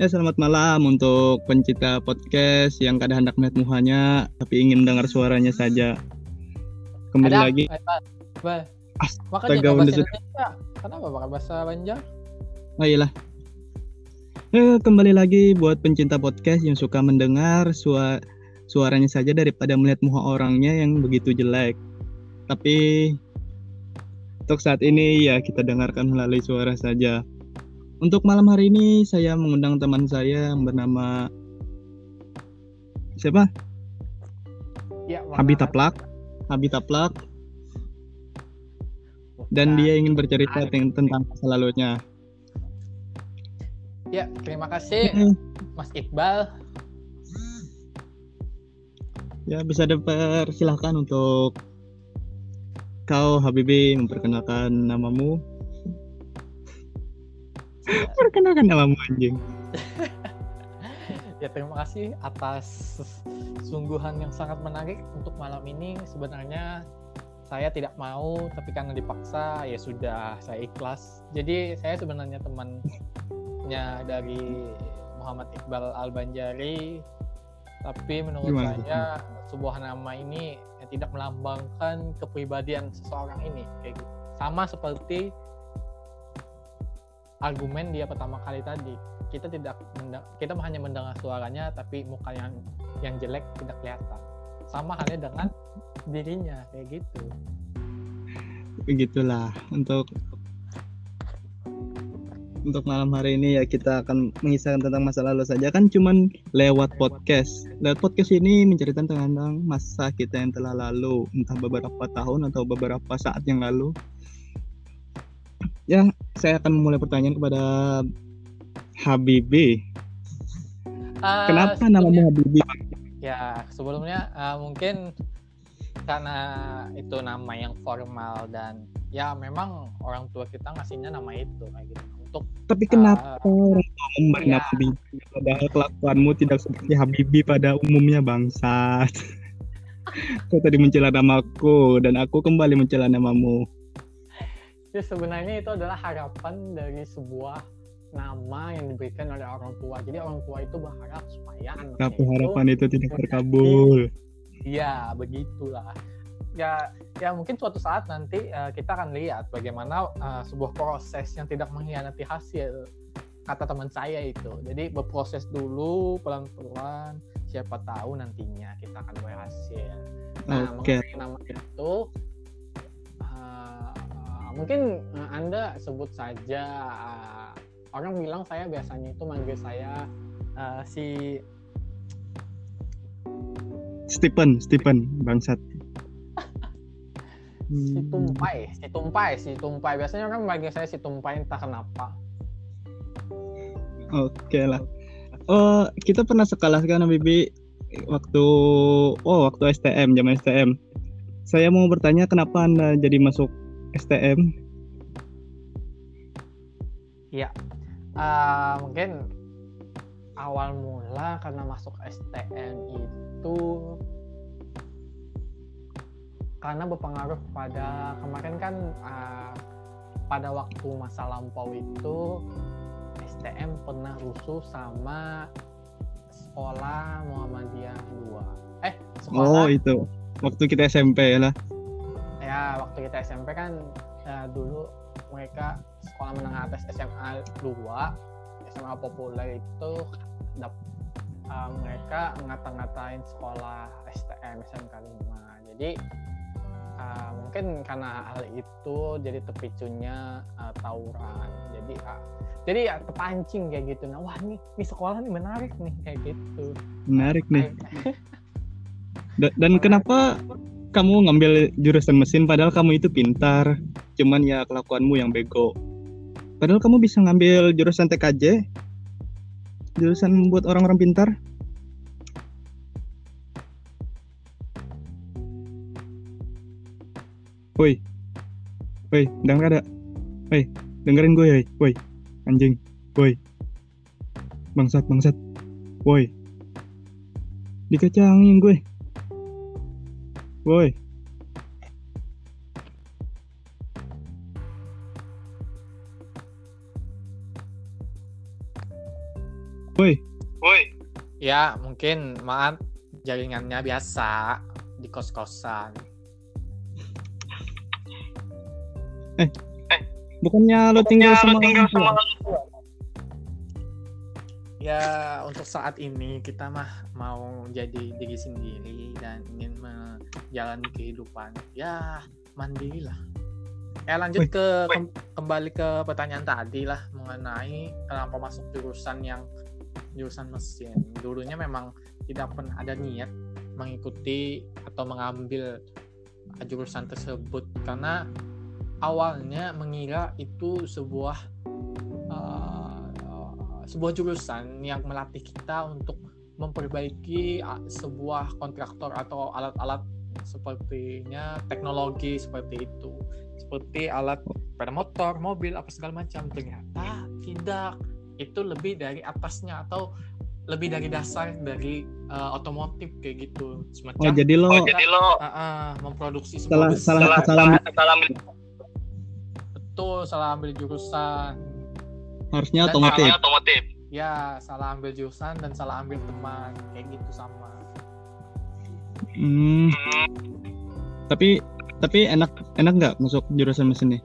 Ya, selamat malam untuk pencinta podcast yang kadang hendak melihat muhanya tapi ingin mendengar suaranya saja. Kembali Ada, lagi. Ba- Makanya bahasa. Indonesia. Kenapa pakai bahasa Banjar? Oh iyalah. Eh, kembali lagi buat pencinta podcast yang suka mendengar sua- suaranya saja daripada melihat muka orangnya yang begitu jelek. Tapi untuk saat ini ya kita dengarkan melalui suara saja. Untuk malam hari ini saya mengundang teman saya yang bernama siapa? Ya, Habi Taplak. Habi Taplak dan dia ingin bercerita ten- tentang masa lalunya. Ya, terima kasih Mas Iqbal. Ya bisa dipersilahkan untuk kau Habibi memperkenalkan namamu. Perkenalkan namamu anjing. Ya, terima kasih atas sungguhan yang sangat menarik untuk malam ini. Sebenarnya saya tidak mau, tapi karena dipaksa, ya sudah, saya ikhlas. Jadi saya sebenarnya temannya dari Muhammad Iqbal Al-Banjari. Tapi menurut Gimana saya sebuah nama ini yang tidak melambangkan kepribadian seseorang ini. Kayak gitu. Sama seperti argumen dia pertama kali tadi. Kita tidak kita hanya mendengar suaranya tapi muka yang yang jelek tidak kelihatan. Sama halnya dengan dirinya kayak gitu. Begitulah untuk untuk malam hari ini ya kita akan mengisahkan tentang masa lalu saja. Kan cuman lewat podcast. Lewat podcast ini menceritakan tentang masa kita yang telah lalu, entah beberapa tahun atau beberapa saat yang lalu. Ya, saya akan memulai pertanyaan kepada Habibi. Ah, Kenapa sebelumnya- namamu Habibi? ya sebelumnya ah, mungkin karena itu nama yang formal dan ya memang orang tua kita ngasihnya nama itu kayak gitu untuk Tapi kenapa memberi ya. nama Habibi? Padahal kelakuanmu tidak seperti Habibi pada umumnya bangsat. Kau tadi mencela namaku dan aku kembali mencela namamu. Ya sebenarnya itu adalah harapan dari sebuah nama yang diberikan oleh orang tua jadi orang tua itu berharap supaya anaknya Tapi itu harapan itu tidak terkabul. Iya, begitulah. Ya, ya mungkin suatu saat nanti eh, kita akan lihat bagaimana eh, sebuah proses yang tidak mengkhianati hasil. Kata teman saya itu. Jadi berproses dulu pelan-pelan. Siapa tahu nantinya kita akan berhasil. Nah, Oke. mengenai nama itu, mungkin eh, anda sebut saja. eh, orang bilang saya biasanya itu manggil saya eh, si Stephen, Stephen, bangsat. si Hmm, tumpai, si tumpai, si tumpai. Biasanya orang manggil saya si tumpai entah kenapa. Oke lah. Oh, kita pernah sekelas kan Habibi waktu oh waktu STM, zaman STM. Saya mau bertanya kenapa Anda jadi masuk STM? Ah, mungkin awal mula karena masuk STM itu karena berpengaruh pada kemarin kan ah, pada waktu masa lampau itu STM pernah rusuh sama sekolah Muhammadiyah 2 eh Oh, sekolah itu. Waktu kita SMP lah. Waktu kita SMP kan eh, dulu mereka sekolah menengah atas SMA 2 SMA populer itu dap- eh, mereka ngata-ngatain sekolah STM SMK 5 jadi eh, mungkin karena hal itu jadi terpicunya eh, tawuran. Jadi ah, jadi ya terpancing kayak gitu. Nah wah nih nih sekolah nih menarik nih kayak gitu. Menarik nih. Da- Dan kenapa kamu ngambil jurusan mesin padahal kamu itu pintar, cuman ya kelakuanmu yang bego. Padahal kamu bisa ngambil jurusan TKJ, jurusan buat orang-orang pintar. Woi, woi, denger ada, woi, dengerin gue, woi, woi, anjing, woi, bangsat, bangsat, woi, dikacangin gue. Woi. Woi. Woi. Ya, mungkin maaf jaringannya biasa di kos-kosan. Eh, eh, bukannya lo tinggal sama lo tinggal sama Ya, untuk saat ini kita mah mau jadi diri sendiri dan ingin menjalani kehidupan. Ya, mandiri lah. Ya lanjut ke kembali ke pertanyaan tadi lah mengenai kenapa masuk jurusan yang jurusan mesin. Dulunya memang tidak pernah ada niat mengikuti atau mengambil jurusan tersebut karena awalnya mengira itu sebuah sebuah jurusan yang melatih kita untuk memperbaiki sebuah kontraktor atau alat-alat sepertinya teknologi seperti itu. Seperti alat pada motor mobil apa segala macam. Ternyata tidak. Itu lebih dari atasnya atau lebih dari dasar dari uh, otomotif kayak gitu. Semacam oh jadi lo oh, jadi lo uh, uh, memproduksi salah salah salah, salah, salah betul salah ambil jurusan harusnya otomotif otomotif ya salah ambil jurusan dan salah ambil teman kayak gitu sama hmm. tapi tapi enak enak nggak masuk jurusan mesin nih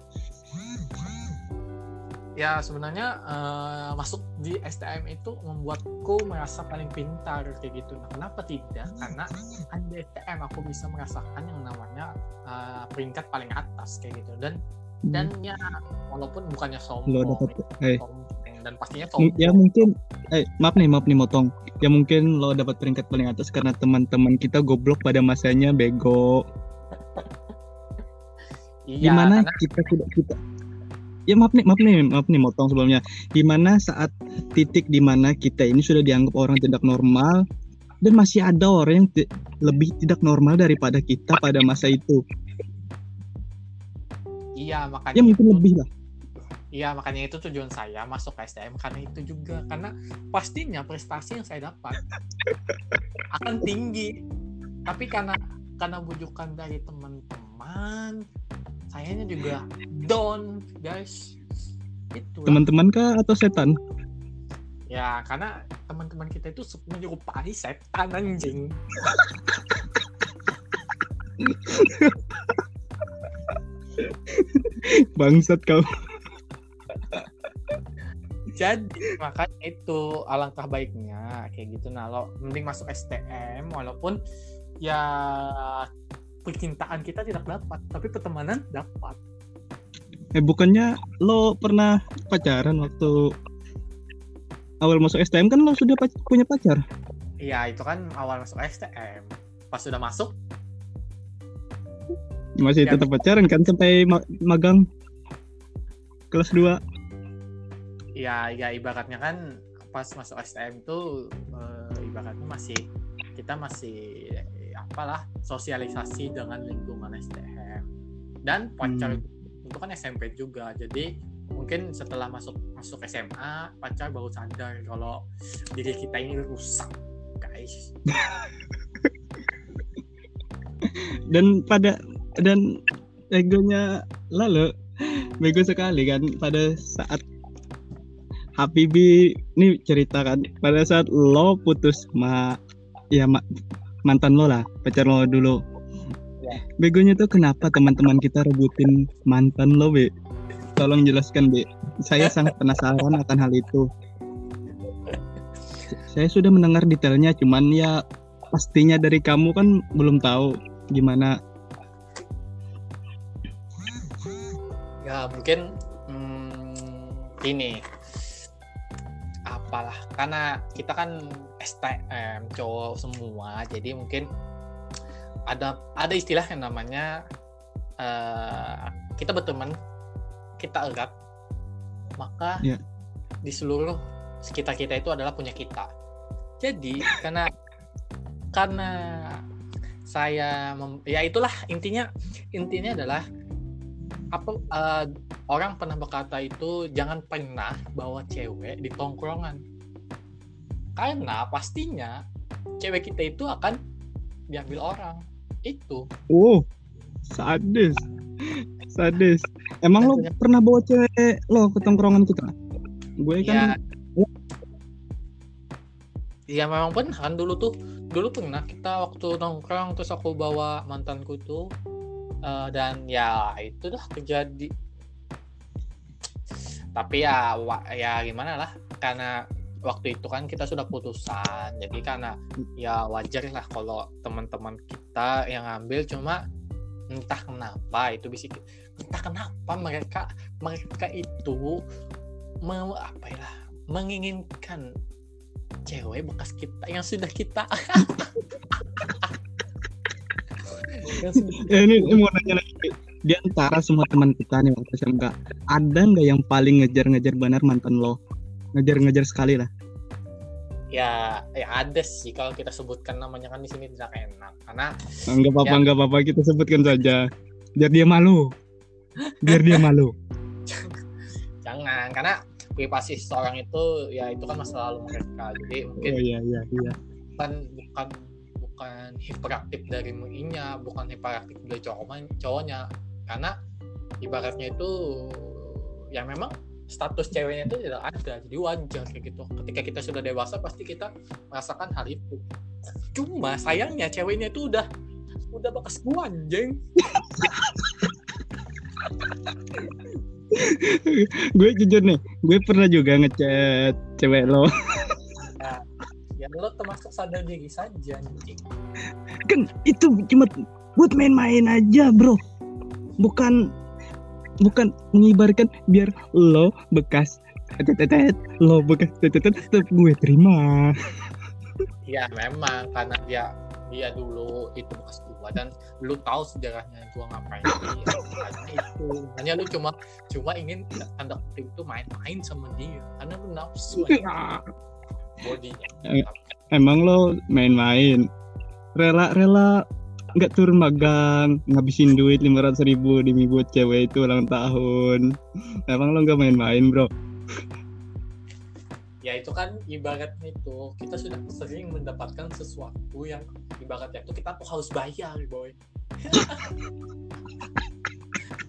ya sebenarnya uh, masuk di STM itu membuatku merasa paling pintar kayak gitu. Nah, kenapa tidak? Karena kan di STM aku bisa merasakan yang namanya uh, peringkat paling atas kayak gitu dan hmm. dan ya walaupun bukannya sombong, dapat, hey. dan pastinya sombong. Ya mungkin, eh maaf nih maaf nih motong. Ya mungkin lo dapat peringkat paling atas karena teman-teman kita goblok pada masanya bego. Iya, Gimana karena... kita tidak kita ya maaf nih maaf nih maaf nih motong sebelumnya di mana saat titik di mana kita ini sudah dianggap orang tidak normal dan masih ada orang yang lebih tidak normal daripada kita pada masa itu iya makanya ya mungkin itu, lebih lah. Iya makanya itu tujuan saya masuk ke STM karena itu juga. Karena pastinya prestasi yang saya dapat akan tinggi. Tapi karena karena bujukan dari teman-teman sayanya juga down guys. Itu teman-teman kah atau setan? Ya karena teman-teman kita itu menyerupai setan anjing bangsat kau. Jadi makanya itu alangkah baiknya kayak gitu. Nah lo mending masuk STM walaupun ya percintaan kita tidak dapat tapi pertemanan dapat. Eh bukannya lo pernah pacaran waktu awal masuk STM kan lo sudah pac punya pacar. Iya itu kan awal masuk STM pas sudah masuk masih ya, tetap pacaran kan sampai ma magang? Kelas 2 iya ya ibaratnya kan pas masuk STM tuh e, ibaratnya masih kita masih apalah sosialisasi dengan lingkungan STM dan pacar hmm. itu kan SMP juga jadi mungkin setelah masuk masuk SMA pacar baru sadar kalau diri kita ini rusak guys. Dan pada dan egonya lalu bego sekali kan pada saat Habibi ini cerita kan pada saat lo putus ma ya ma, mantan lo lah pacar lo dulu. Ya. begonya tuh kenapa teman-teman kita rebutin mantan lo be? Tolong jelaskan be. Saya sangat penasaran akan hal itu. Saya sudah mendengar detailnya cuman ya pastinya dari kamu kan belum tahu gimana ya mungkin hmm, ini apalah karena kita kan STM cowok semua jadi mungkin ada ada istilah yang namanya uh, kita berteman kita erat maka yeah. di seluruh sekitar kita itu adalah punya kita jadi karena karena saya mem, ya itulah intinya intinya adalah apa uh, orang pernah berkata itu jangan pernah bawa cewek di tongkrongan. Karena pastinya cewek kita itu akan diambil orang. Itu. Oh sadis. Sadis. Emang lo pernah bawa cewek lo ke tongkrongan kita gue kan ya, Iya memang pernah. Kan dulu tuh dulu pernah kita waktu nongkrong terus aku bawa mantanku tuh uh, dan ya itu dah terjadi tapi ya ya gimana lah karena waktu itu kan kita sudah putusan jadi karena ya wajar lah kalau teman-teman kita yang ngambil cuma entah kenapa itu bisa entah kenapa mereka mereka itu mau apa ya menginginkan cewek bekas kita yang sudah kita ini, ini mau nanya lagi. Di antara semua teman kita nih waktu SMK ada nggak yang paling ngejar-ngejar benar mantan lo? Ngejar-ngejar sekali lah. Ya ya ada sih kalau kita sebutkan namanya kan di sini tidak enak. Karena nggak apa-apa ya, nggak apa-apa. Kita sebutkan saja. Biar dia malu. Biar dia malu. Jangan karena privasi seorang itu ya itu kan masa lalu mereka. Jadi mungkin oh, iya, iya, iya. bukan bukan bukan hiperaktif dari muinya bukan hiperaktif dari cowok cowoknya. Karena ibaratnya itu ya memang status ceweknya itu tidak ada jadi wajar kayak gitu. Ketika kita sudah dewasa pasti kita merasakan hal itu. Cuma sayangnya ceweknya itu udah udah bekas gua anjing. Gue jujur nih gue pernah juga ngechat cewek lo lo termasuk sadar diri saja nih kan itu cuma buat main-main aja bro. Bukan bukan mengibarkan biar lo bekas tetetet lo bekas tetetet tetap gue terima. Ya memang karena dia dia dulu itu bekas gua dan lu tahu sejarahnya gua ngapain. Dia itu hanya lu cuma cuma ingin tanda kutip itu main-main sama dia karena lu nafsu. Ya. Bodinya emang lo main-main. Rela-rela nggak turun magang ngabisin duit lima ratus ribu demi buat cewek itu ulang tahun. Emang lo nggak main-main bro? Ya itu kan ibaratnya itu kita sudah sering mendapatkan sesuatu yang ibaratnya itu kita tuh harus bayar boy.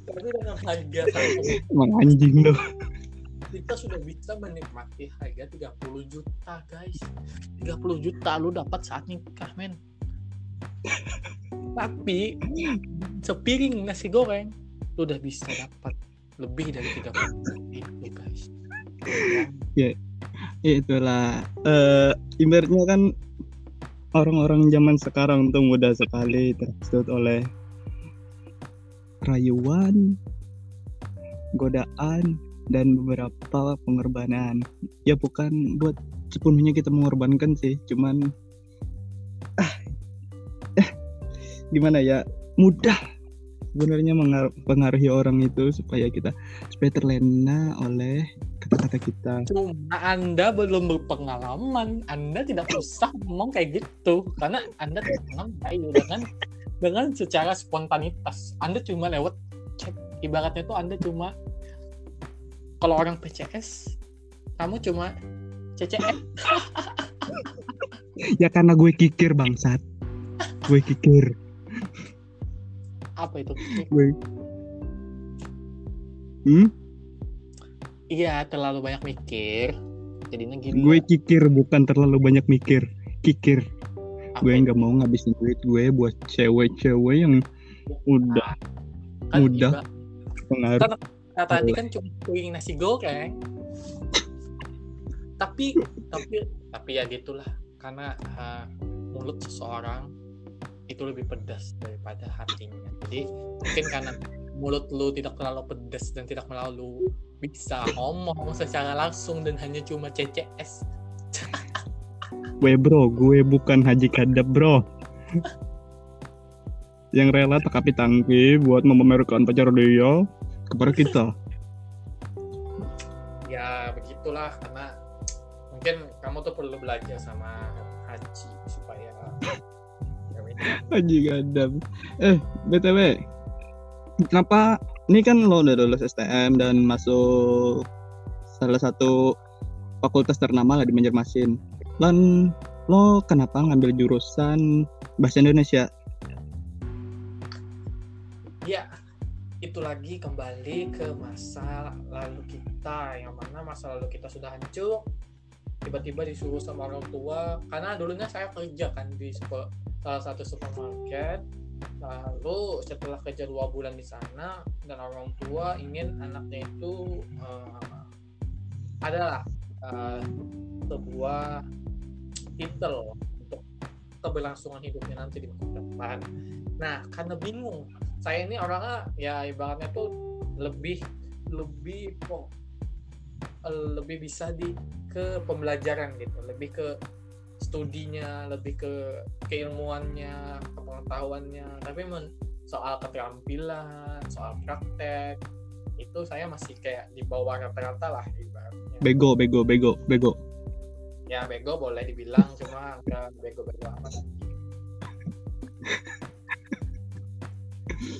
Tapi dengan harga emang anjing kita sudah bisa menikmati harga 30 juta guys. 30 juta lu dapat saat nikah men. Tapi sepiring nasi goreng lu udah bisa dapat lebih dari 30 juta itu guys. Ya itulah. Uh, ibaratnya kan orang-orang zaman sekarang tuh mudah sekali terhasut oleh rayuan, godaan, dan beberapa pengorbanan. Ya bukan buat sepenuhnya kita mengorbankan sih, cuman ah, eh, gimana ya mudah sebenarnya mengaruhi orang itu supaya kita supaya terlena oleh kata-kata kita. Cuma Anda belum berpengalaman, Anda tidak usah ngomong kayak gitu karena Anda tidak mengenai dengan dengan secara spontanitas. Anda cuma lewat chat. Ibaratnya itu Anda cuma kalau orang PCS, kamu cuma CCS. ya karena gue kikir bangsat. Gue kikir. Apa itu? Hmm? Iya terlalu banyak mikir. Jadinya gini gue kikir bukan terlalu banyak mikir. Kikir. Apa gue nggak mau ngabisin duit gue buat cewek-cewek yang udah kan udah pengaruh kata tadi kan cuma kuing nasi goreng. Tapi tapi tapi ya gitulah. Karena uh, mulut seseorang itu lebih pedas daripada hatinya. Jadi mungkin karena mulut lu tidak terlalu pedas dan tidak terlalu bisa ngomong secara langsung dan hanya cuma CCS gue bro gue bukan haji kadap bro. Yang rela tekapi tangki buat memamerkan pacar dia kepada kita ya begitulah karena mungkin kamu tuh perlu belajar sama Haji supaya Haji Gadam. Eh, BTW. Kenapa ini kan lo udah lulus STM dan masuk salah satu fakultas ternama lah di Banjarmasin. Dan lo kenapa ngambil jurusan bahasa Indonesia? Itu lagi kembali ke masa lalu kita yang mana masa lalu kita sudah hancur tiba-tiba disuruh sama orang tua karena dulunya saya kerja kan di salah satu supermarket lalu setelah kerja dua bulan di sana dan orang tua ingin anaknya itu uh, adalah uh, sebuah titel untuk keberlangsungan hidupnya nanti di masa depan. Nah, karena bingung, saya ini orangnya ya ibaratnya tuh lebih lebih kok lebih bisa di ke pembelajaran gitu, lebih ke studinya, lebih ke keilmuannya, pengetahuannya. Tapi men, soal keterampilan, soal praktek itu saya masih kayak di bawah rata-rata lah ibaratnya. Bego, bego, bego, bego. Ya bego boleh dibilang, cuma enggak bego-bego amat.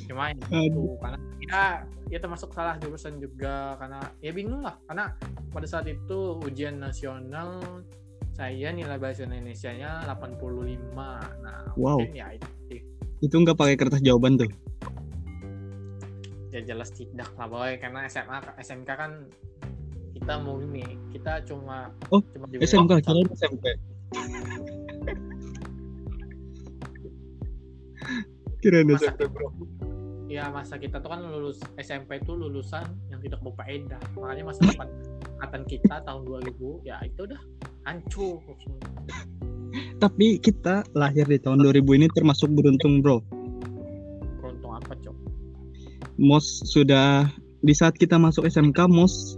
Cuma itu karena ya ya termasuk salah jurusan juga karena ya bingung lah karena pada saat itu ujian nasional saya nilai bahasa Indonesia nya 85 nah wow. mungkin ya itu itu nggak pakai kertas jawaban tuh? Ya jelas tidak lah boy karena SMA SMK kan kita mau ini kita cuma oh cuma SMK kira SMK kira masa, bro ya masa kita tuh kan lulus SMP itu lulusan yang tidak berfaedah. Makanya masa depan angkatan kita tahun 2000 ya itu udah hancur. Tapi kita lahir di tahun 2000 ini termasuk beruntung bro. Beruntung apa cok? Mos sudah di saat kita masuk SMK mos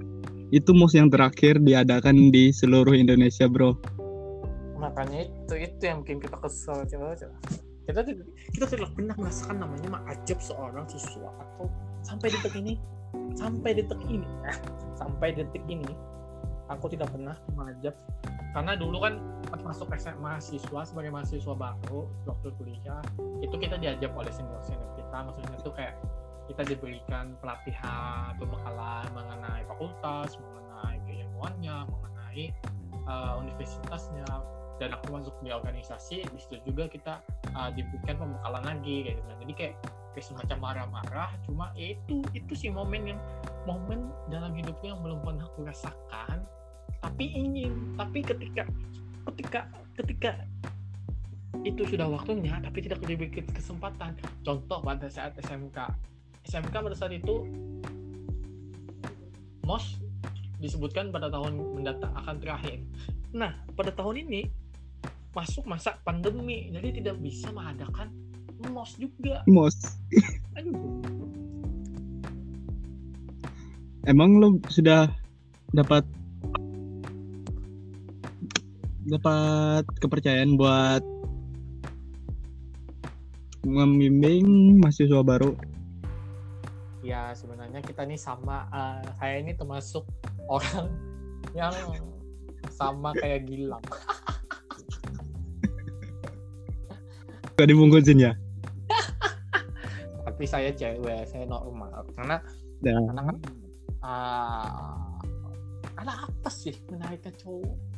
itu mos yang terakhir diadakan di seluruh Indonesia bro. Makanya itu itu yang bikin kita kesel coba coba kita kita tidak pernah merasakan namanya mengajab seorang siswa atau sampai detik ini sampai detik ini eh, sampai detik ini aku tidak pernah mengajak karena dulu kan masuk SMA mahasiswa sebagai mahasiswa baru waktu kuliah itu kita diajak oleh senior senior kita. Maksudnya itu kayak kita diberikan pelatihan pembekalan mengenai fakultas mengenai keilmuannya mengenai uh, universitasnya dan aku masuk di organisasi di situ juga kita uh, diberikan pembekalan lagi kayak gitu jadi kayak kayak semacam marah-marah cuma ya itu itu sih momen yang momen dalam hidupnya yang belum pernah aku rasakan tapi ingin tapi ketika ketika ketika itu sudah waktunya tapi tidak diberi kesempatan. Contoh pada saat SMK SMK pada saat itu MOS disebutkan pada tahun mendatang akan terakhir. Nah pada tahun ini masuk masa pandemi. Jadi tidak bisa mengadakan MOS juga. MOS emang lo sudah dapat dapat kepercayaan buat membimbing mahasiswa baru? Ya sebenarnya kita ini sama uh, saya ini termasuk orang yang sama kayak Gilang gak dibungkusin ya tapi saya cewek saya normal karena ya. karena kan uh, ada apa sih menariknya cowok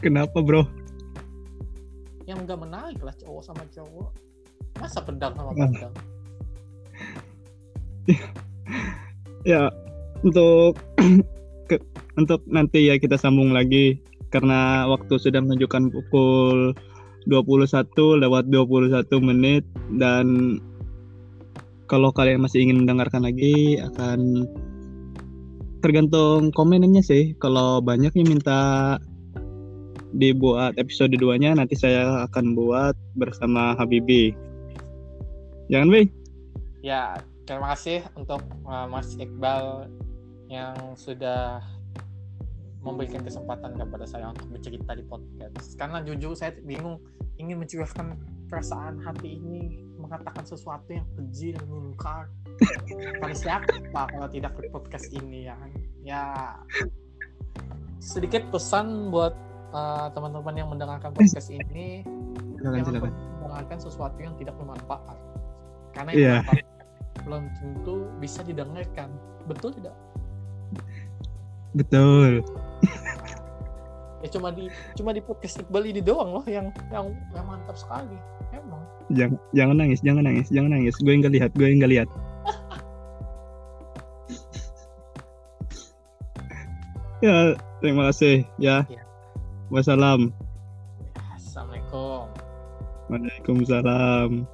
Kenapa bro? Yang enggak menarik lah cowok sama cowok. Masa pedang sama ah. pedang? ya untuk ke, untuk nanti ya kita sambung lagi karena waktu sudah menunjukkan pukul 21 lewat 21 menit dan kalau kalian masih ingin mendengarkan lagi akan tergantung komennya sih kalau banyak yang minta dibuat episode 2-nya nanti saya akan buat bersama Habibi. Jangan, Bi? Ya, terima kasih untuk uh, Mas Iqbal yang sudah memberikan kesempatan kepada saya untuk bercerita di podcast. Karena jujur saya bingung ingin mencurahkan perasaan hati ini mengatakan sesuatu yang keji dan mungkar pada siapa kalau tidak ke podcast ini ya? Ya sedikit pesan buat uh, teman-teman yang mendengarkan podcast ini silakan, silakan. mendengarkan sesuatu yang tidak bermanfaat karena yang yeah. belum tentu bisa didengarkan betul tidak betul ya cuma di cuma di podcast Iqbal ini doang loh yang yang yang mantap sekali emang jangan jangan nangis jangan nangis jangan nangis gue nggak lihat gue nggak lihat Ya, terima kasih ya. Ya. Wassalam. Assalamualaikum. Waalaikumsalam.